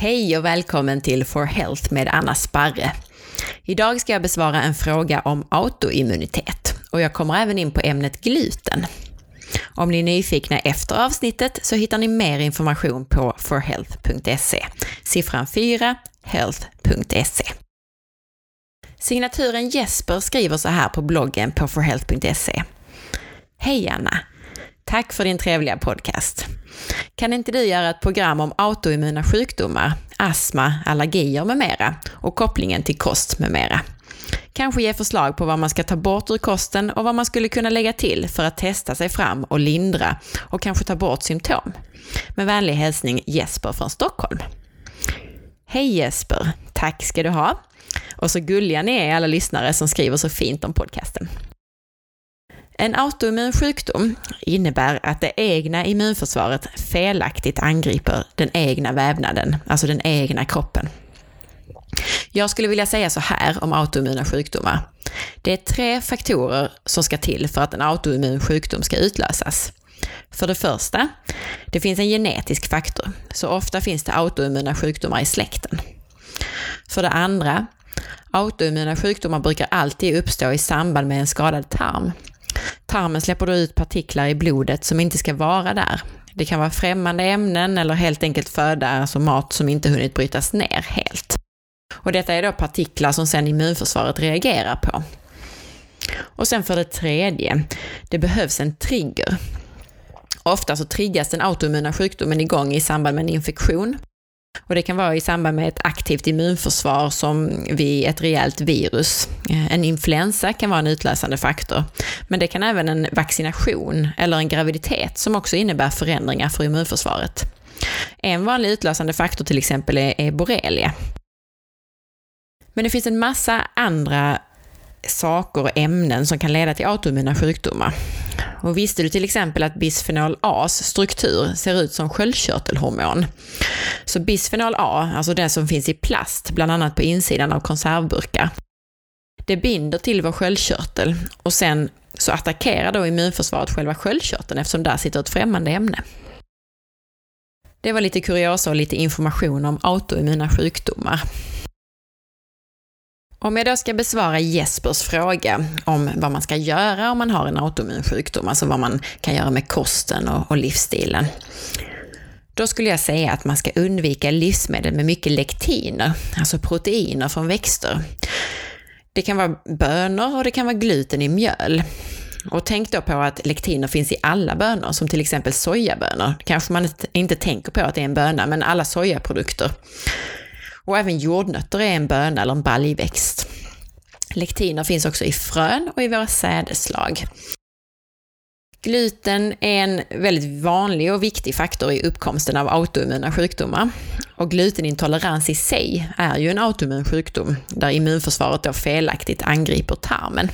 Hej och välkommen till For Health med Anna Sparre. Idag ska jag besvara en fråga om autoimmunitet och jag kommer även in på ämnet gluten. Om ni är nyfikna efter avsnittet så hittar ni mer information på forhealth.se. Siffran 4, health.se. Signaturen Jesper skriver så här på bloggen på forhealth.se. Hej Anna! Tack för din trevliga podcast. Kan inte du göra ett program om autoimmuna sjukdomar, astma, allergier med mera och kopplingen till kost med mera? Kanske ge förslag på vad man ska ta bort ur kosten och vad man skulle kunna lägga till för att testa sig fram och lindra och kanske ta bort symptom. Med vänlig hälsning Jesper från Stockholm. Hej Jesper! Tack ska du ha! Och så gulliga ni är alla lyssnare som skriver så fint om podcasten. En autoimmun sjukdom innebär att det egna immunförsvaret felaktigt angriper den egna vävnaden, alltså den egna kroppen. Jag skulle vilja säga så här om autoimmuna sjukdomar. Det är tre faktorer som ska till för att en autoimmun sjukdom ska utlösas. För det första, det finns en genetisk faktor, så ofta finns det autoimmuna sjukdomar i släkten. För det andra, autoimmuna sjukdomar brukar alltid uppstå i samband med en skadad tarm. Tarmen släpper då ut partiklar i blodet som inte ska vara där. Det kan vara främmande ämnen eller helt enkelt föda, alltså mat som inte hunnit brytas ner helt. Och detta är då partiklar som sedan immunförsvaret reagerar på. Och sen för det tredje, det behövs en trigger. Ofta så triggas den autoimmuna sjukdomen igång i samband med en infektion. Och det kan vara i samband med ett aktivt immunförsvar som vid ett rejält virus. Eh, en influensa kan vara en utlösande faktor. Men det kan även en vaccination eller en graviditet som också innebär förändringar för immunförsvaret. En vanlig utlösande faktor till exempel är borrelia. Men det finns en massa andra saker och ämnen som kan leda till autoimmuna sjukdomar. Och visste du till exempel att bisfenol A's struktur ser ut som sköldkörtelhormon? Så bisfenol A, alltså det som finns i plast, bland annat på insidan av konservburkar, det binder till vår sköldkörtel och sen så attackerar då immunförsvaret själva sköldkörteln eftersom där sitter ett främmande ämne. Det var lite kuriosa och lite information om autoimmuna sjukdomar. Om jag då ska besvara Jespers fråga om vad man ska göra om man har en autoimmun sjukdom, alltså vad man kan göra med kosten och, och livsstilen. Då skulle jag säga att man ska undvika livsmedel med mycket lektiner, alltså proteiner från växter. Det kan vara bönor och det kan vara gluten i mjöl. Och tänk då på att lektiner finns i alla bönor, som till exempel sojabönor. Kanske man inte tänker på att det är en böna, men alla sojaprodukter. Och även jordnötter är en böna eller en baljväxt. Lektiner finns också i frön och i våra sädeslag. Gluten är en väldigt vanlig och viktig faktor i uppkomsten av autoimmuna sjukdomar. Och glutenintolerans i sig är ju en autoimmun sjukdom där immunförsvaret då felaktigt angriper tarmen.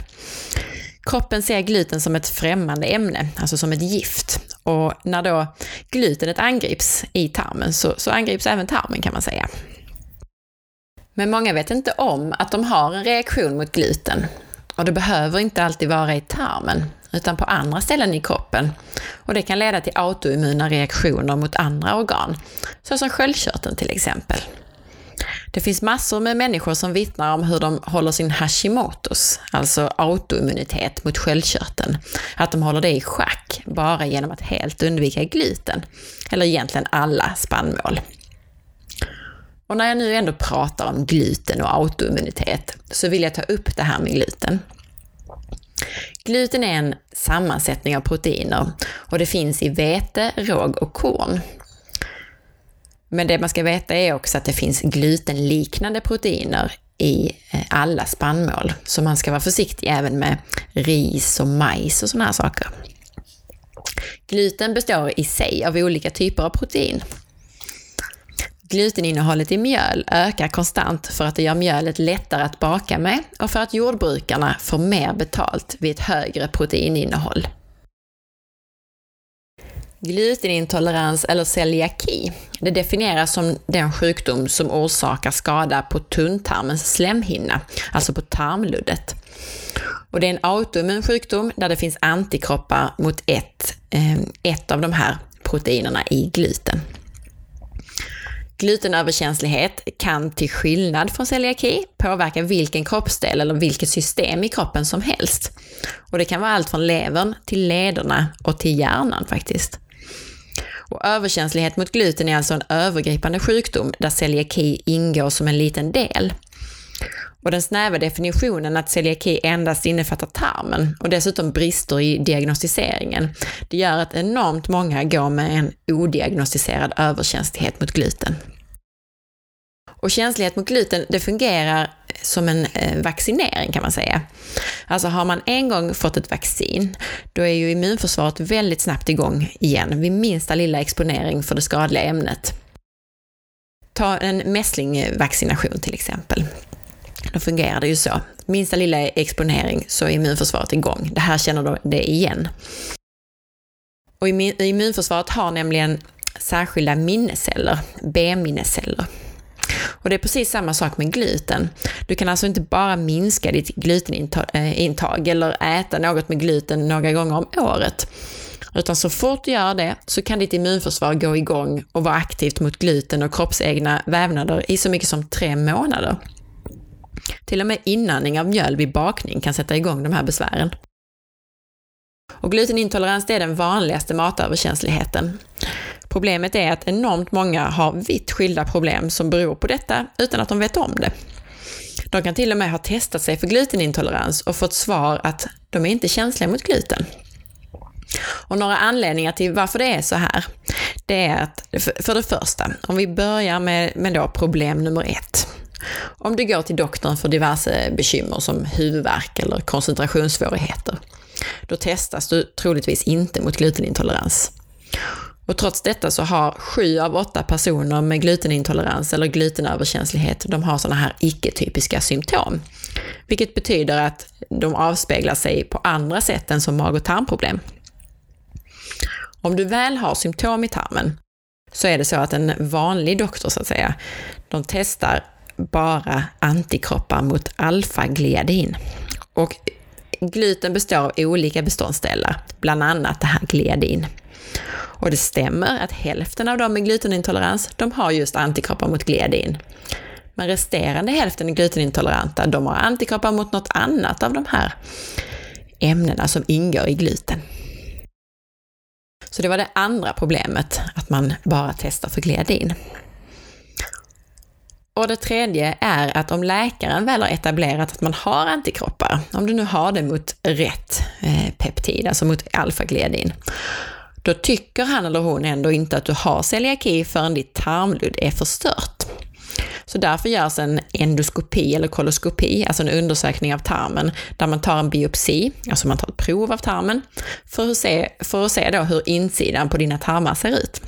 Kroppen ser gluten som ett främmande ämne, alltså som ett gift. Och när då glutenet angrips i tarmen så, så angrips även tarmen kan man säga. Men många vet inte om att de har en reaktion mot gluten. Och det behöver inte alltid vara i tarmen, utan på andra ställen i kroppen. Och det kan leda till autoimmuna reaktioner mot andra organ, såsom sköldkörteln till exempel. Det finns massor med människor som vittnar om hur de håller sin Hashimotos, alltså autoimmunitet mot sköldkörteln, att de håller det i schack bara genom att helt undvika gluten, eller egentligen alla spannmål. Och när jag nu ändå pratar om gluten och autoimmunitet så vill jag ta upp det här med gluten. Gluten är en sammansättning av proteiner och det finns i vete, råg och korn. Men det man ska veta är också att det finns glutenliknande proteiner i eh, alla spannmål, så man ska vara försiktig även med ris och majs och sådana här saker. Gluten består i sig av olika typer av protein. Gluteninnehållet i mjöl ökar konstant för att det gör mjölet lättare att baka med och för att jordbrukarna får mer betalt vid ett högre proteininnehåll. Glutenintolerans eller celiaki, det definieras som den sjukdom som orsakar skada på tunntarmens slemhinna, alltså på tarmluddet. Och det är en autoimmun sjukdom där det finns antikroppar mot ett, eh, ett av de här proteinerna i gluten. Glutenöverkänslighet kan till skillnad från celiaki påverka vilken kroppsdel eller vilket system i kroppen som helst. Och det kan vara allt från levern till lederna och till hjärnan faktiskt. Och överkänslighet mot gluten är alltså en övergripande sjukdom där celiaki ingår som en liten del. Och den snäva definitionen att celiaki endast innefattar tarmen och dessutom brister i diagnostiseringen, det gör att enormt många går med en odiagnostiserad överkänslighet mot gluten. Och känslighet mot gluten, det fungerar som en eh, vaccinering kan man säga. Alltså har man en gång fått ett vaccin, då är ju immunförsvaret väldigt snabbt igång igen vid minsta lilla exponering för det skadliga ämnet. Ta en mässlingvaccination till exempel. Då fungerar det ju så. Minsta lilla exponering så är immunförsvaret igång. Det här känner det igen. Och immunförsvaret har nämligen särskilda minnesceller, B-minnesceller. Och det är precis samma sak med gluten. Du kan alltså inte bara minska ditt glutenintag eh, eller äta något med gluten några gånger om året. Utan så fort du gör det så kan ditt immunförsvar gå igång och vara aktivt mot gluten och kroppsegna vävnader i så mycket som tre månader. Till och med inandning av mjöl vid bakning kan sätta igång de här besvären. Och glutenintolerans är den vanligaste matöverkänsligheten. Problemet är att enormt många har vitt skilda problem som beror på detta utan att de vet om det. De kan till och med ha testat sig för glutenintolerans och fått svar att de är inte känsliga mot gluten. Och några anledningar till varför det är så här, det är att för det första, om vi börjar med, med då problem nummer ett. Om du går till doktorn för diverse bekymmer som huvudvärk eller koncentrationssvårigheter, då testas du troligtvis inte mot glutenintolerans. Och trots detta så har sju av åtta personer med glutenintolerans eller glutenöverkänslighet, de har sådana här icke-typiska symptom. Vilket betyder att de avspeglar sig på andra sätt än som mag och tarmproblem. Om du väl har symptom i tarmen så är det så att en vanlig doktor, så att säga, de testar bara antikroppar mot alfagliadin. Och gluten består av olika beståndsdelar, bland annat det här gliadin. Och det stämmer att hälften av dem med glutenintolerans, de har just antikroppar mot gliadin. Men resterande hälften är glutenintoleranta, de har antikroppar mot något annat av de här ämnena som ingår i gluten. Så det var det andra problemet, att man bara testar för gliadin. Och det tredje är att om läkaren väl har etablerat att man har antikroppar, om du nu har det mot rätt eh, peptid, alltså mot alfagledin, då tycker han eller hon ändå inte att du har celiaki förrän ditt tarmludd är förstört. Så därför görs en endoskopi eller koloskopi, alltså en undersökning av tarmen, där man tar en biopsi, alltså man tar ett prov av tarmen, för att se, för att se då hur insidan på dina tarmar ser ut.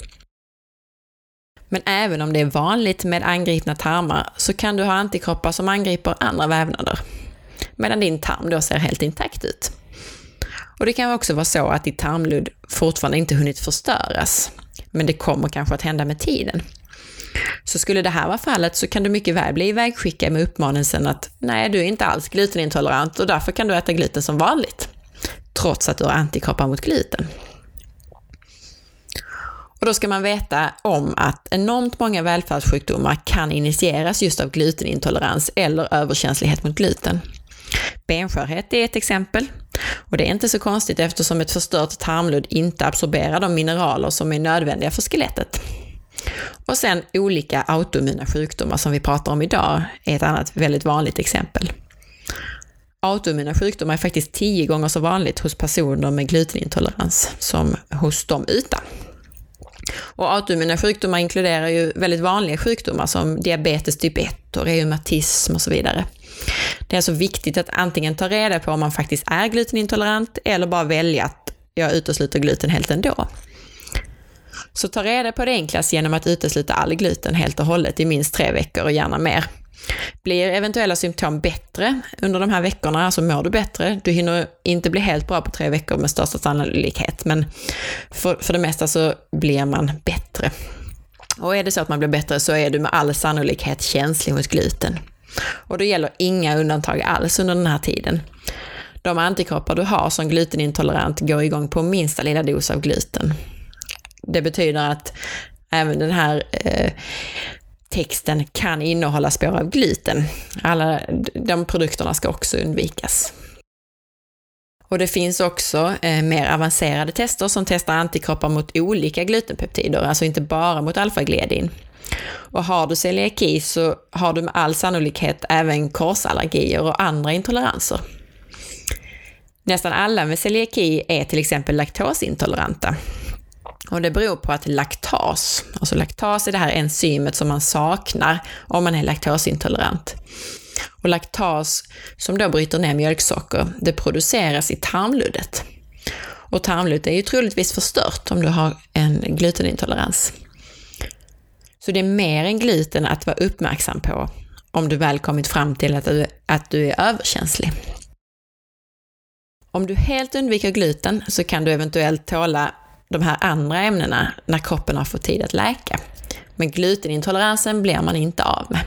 Men även om det är vanligt med angripna tarmar så kan du ha antikroppar som angriper andra vävnader, medan din tarm då ser helt intakt ut. Och det kan också vara så att ditt tarmludd fortfarande inte hunnit förstöras, men det kommer kanske att hända med tiden. Så skulle det här vara fallet så kan du mycket väl bli ivägskickad med uppmaningen att nej, du är inte alls glutenintolerant och därför kan du äta gluten som vanligt, trots att du har antikroppar mot gluten. Och då ska man veta om att enormt många välfärdssjukdomar kan initieras just av glutenintolerans eller överkänslighet mot gluten. Benskörhet är ett exempel. Och det är inte så konstigt eftersom ett förstört tarmludd inte absorberar de mineraler som är nödvändiga för skelettet. Och sen olika autoimmuna sjukdomar som vi pratar om idag är ett annat väldigt vanligt exempel. Autoimmuna sjukdomar är faktiskt tio gånger så vanligt hos personer med glutenintolerans som hos de utan. Och autoimmuna sjukdomar inkluderar ju väldigt vanliga sjukdomar som diabetes typ 1 och reumatism och så vidare. Det är alltså viktigt att antingen ta reda på om man faktiskt är glutenintolerant eller bara välja att jag utesluter gluten helt ändå. Så ta reda på det enklast genom att utesluta all gluten helt och hållet i minst tre veckor och gärna mer. Blir eventuella symptom bättre under de här veckorna, alltså mår du bättre, du hinner inte bli helt bra på tre veckor med största sannolikhet, men för, för det mesta så blir man bättre. Och är det så att man blir bättre så är du med all sannolikhet känslig mot gluten. Och det gäller inga undantag alls under den här tiden. De antikroppar du har som glutenintolerant går igång på minsta lilla dos av gluten. Det betyder att även den här eh, texten kan innehålla spår av gluten. Alla de produkterna ska också undvikas. Och det finns också eh, mer avancerade tester som testar antikroppar mot olika glutenpeptider, alltså inte bara mot alfagledin. Och har du celiaki så har du med all sannolikhet även korsallergier och andra intoleranser. Nästan alla med celiaki är till exempel laktosintoleranta. Och det beror på att laktas, alltså laktas är det här enzymet som man saknar om man är laktosintolerant. Och laktas, som då bryter ner mjölksocker, det produceras i tarmluddet. Och tarmluddet är ju troligtvis förstört om du har en glutenintolerans. Så det är mer än gluten att vara uppmärksam på om du väl kommit fram till att du, att du är överkänslig. Om du helt undviker gluten så kan du eventuellt tåla de här andra ämnena när kroppen har fått tid att läka. Men glutenintoleransen blir man inte av med.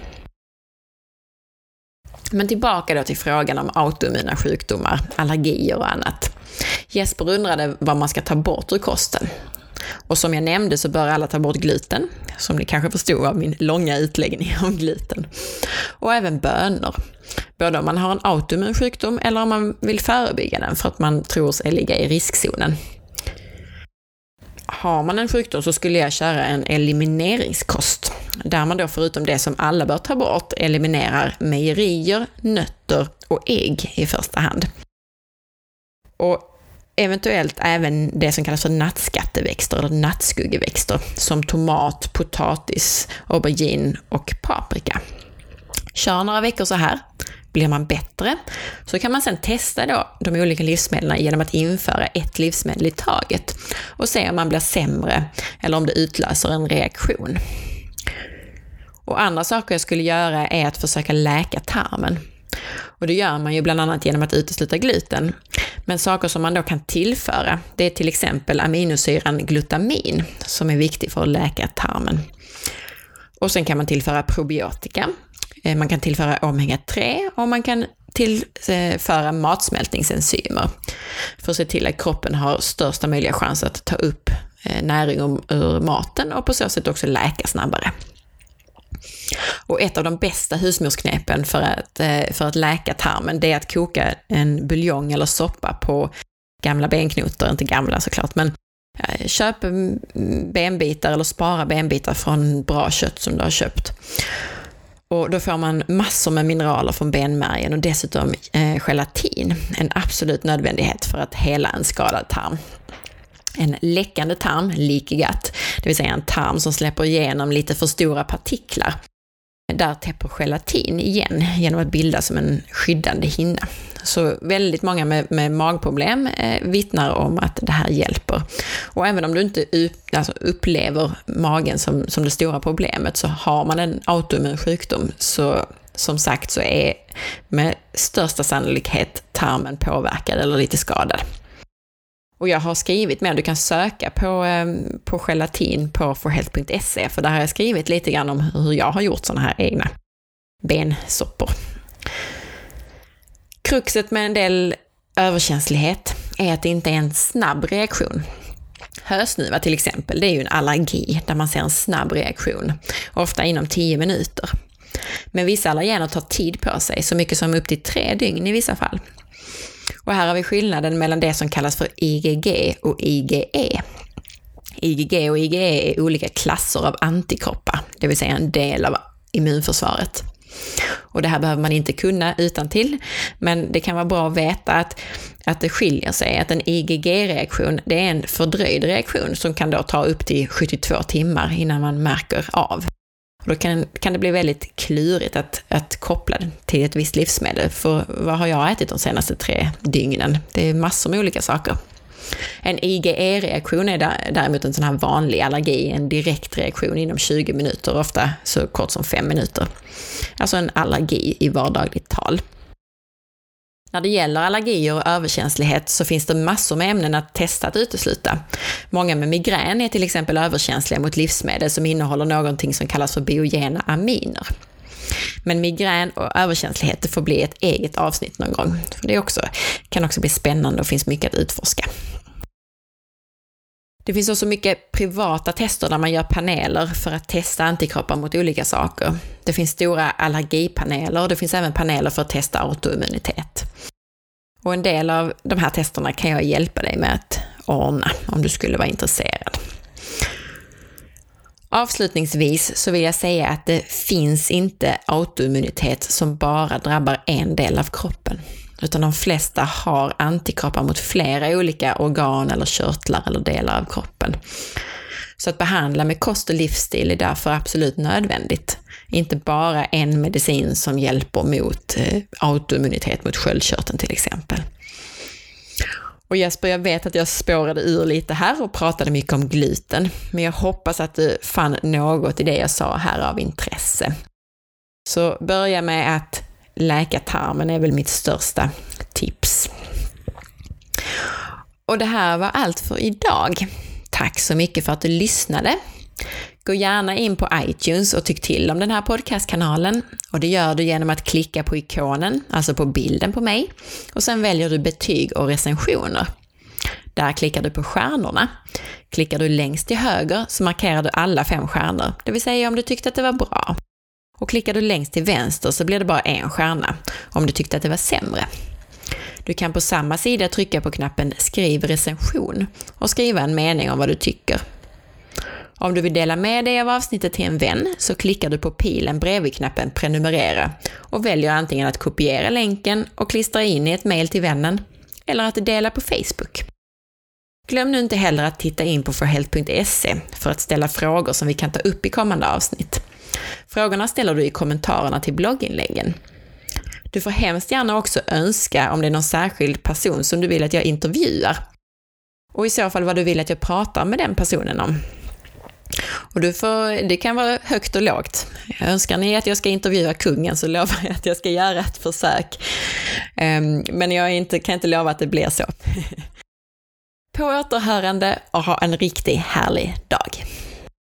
Men tillbaka då till frågan om autoimmuna sjukdomar, allergier och annat. Jesper undrade vad man ska ta bort ur kosten. Och som jag nämnde så bör alla ta bort gluten, som ni kanske förstod av min långa utläggning om gluten. Och även bönor. Både om man har en autoimmun sjukdom eller om man vill förebygga den för att man tror sig ligga i riskzonen. Har man en sjukdom så skulle jag köra en elimineringskost, där man då förutom det som alla bör ta bort eliminerar mejerier, nötter och ägg i första hand. Och eventuellt även det som kallas för nattskatteväxter eller nattskuggväxter som tomat, potatis, aubergine och paprika. Kör några veckor så här. Blir man bättre så kan man sedan testa då de olika livsmedlen genom att införa ett livsmedel i taget och se om man blir sämre eller om det utlöser en reaktion. Och andra saker jag skulle göra är att försöka läka tarmen. Och det gör man ju bland annat genom att utesluta gluten. Men saker som man då kan tillföra, det är till exempel aminosyran glutamin, som är viktig för att läka tarmen. Och sen kan man tillföra probiotika. Eh, man kan tillföra omega-3 och man kan tillföra matsmältningsenzymer för att se till att kroppen har största möjliga chans att ta upp eh, näring ur maten och på så sätt också läka snabbare. Och ett av de bästa husmorsknepen för att, eh, för att läka tarmen, det är att koka en buljong eller soppa på gamla benknotor, inte gamla såklart, men köp mm, mm, benbitar eller spara benbitar från bra kött som du har köpt. Och då får man massor med mineraler från benmärgen och dessutom eh, gelatin, en absolut nödvändighet för att hela en skadad tarm. En läckande tarm, leaky gut, det vill säga en tarm som släpper igenom lite för stora partiklar. Där täpper gelatin igen genom att bilda som en skyddande hinna. Så väldigt många med, med magproblem eh, vittnar om att det här hjälper. Och även om du inte upp, alltså upplever magen som, som det stora problemet så har man en autoimmun sjukdom så som sagt så är med största sannolikhet tarmen påverkad eller lite skadad. Och jag har skrivit mer, du kan söka på, ehm, på gelatin på forhealth.se, för där har jag skrivit lite grann om hur jag har gjort sådana här egna bensoppor. Kruxet med en del överkänslighet är att det inte är en snabb reaktion. Hösnuva till exempel, det är ju en allergi där man ser en snabb reaktion, ofta inom 10 minuter. Men vissa allergener tar tid på sig, så mycket som upp till tre dygn i vissa fall. Och här har vi skillnaden mellan det som kallas för IgG och IgE. IgG och IgE är olika klasser av antikroppar, det vill säga en del av immunförsvaret. Och det här behöver man inte kunna utan till, men det kan vara bra att veta att, att det skiljer sig, att en IgG-reaktion, det är en fördröjd reaktion som kan då ta upp till 72 timmar innan man märker av. Då kan, kan det bli väldigt klurigt att, att koppla det till ett visst livsmedel. För vad har jag ätit de senaste tre dygnen? Det är massor med olika saker. En IgE-reaktion är däremot en sån här vanlig allergi, en direkt reaktion inom 20 minuter, ofta så kort som 5 minuter. Alltså en allergi i vardagligt tal. När det gäller allergier och överkänslighet så finns det massor med ämnen att testa att utesluta. Många med migrän är till exempel överkänsliga mot livsmedel som innehåller någonting som kallas för biogena aminer. Men migrän och överkänslighet det får bli ett eget avsnitt någon gång. Det också, kan också bli spännande och finns mycket att utforska. Det finns också mycket privata tester där man gör paneler för att testa antikroppar mot olika saker. Det finns stora allergipaneler och det finns även paneler för att testa autoimmunitet. Och en del av de här testerna kan jag hjälpa dig med att ordna om du skulle vara intresserad. Avslutningsvis så vill jag säga att det finns inte autoimmunitet som bara drabbar en del av kroppen, utan de flesta har antikroppar mot flera olika organ eller körtlar eller delar av kroppen. Så att behandla med kost och livsstil är därför absolut nödvändigt. Inte bara en medicin som hjälper mot eh, autoimmunitet mot sköldkörteln till exempel. Och Jesper, jag vet att jag spårade ur lite här och pratade mycket om gluten, men jag hoppas att du fann något i det jag sa här av intresse. Så börja med att läka tarmen är väl mitt största tips. Och det här var allt för idag. Tack så mycket för att du lyssnade. Gå gärna in på iTunes och tyck till om den här podcastkanalen. Och det gör du genom att klicka på ikonen, alltså på bilden på mig, och sen väljer du betyg och recensioner. Där klickar du på stjärnorna. Klickar du längst till höger så markerar du alla fem stjärnor, det vill säga om du tyckte att det var bra. Och klickar du längst till vänster så blir det bara en stjärna, om du tyckte att det var sämre. Du kan på samma sida trycka på knappen Skriv recension och skriva en mening om vad du tycker. Om du vill dela med dig av avsnittet till en vän så klickar du på pilen bredvid knappen Prenumerera och väljer antingen att kopiera länken och klistra in i ett mejl till vännen eller att dela på Facebook. Glöm nu inte heller att titta in på forhealth.se för att ställa frågor som vi kan ta upp i kommande avsnitt. Frågorna ställer du i kommentarerna till blogginläggen. Du får hemskt gärna också önska om det är någon särskild person som du vill att jag intervjuar. Och i så fall vad du vill att jag pratar med den personen om. Och du får, det kan vara högt och lågt. Önskar ni att jag ska intervjua kungen så lovar jag att jag ska göra ett försök. Um, men jag inte, kan inte lova att det blir så. På återhörande och ha en riktigt härlig dag.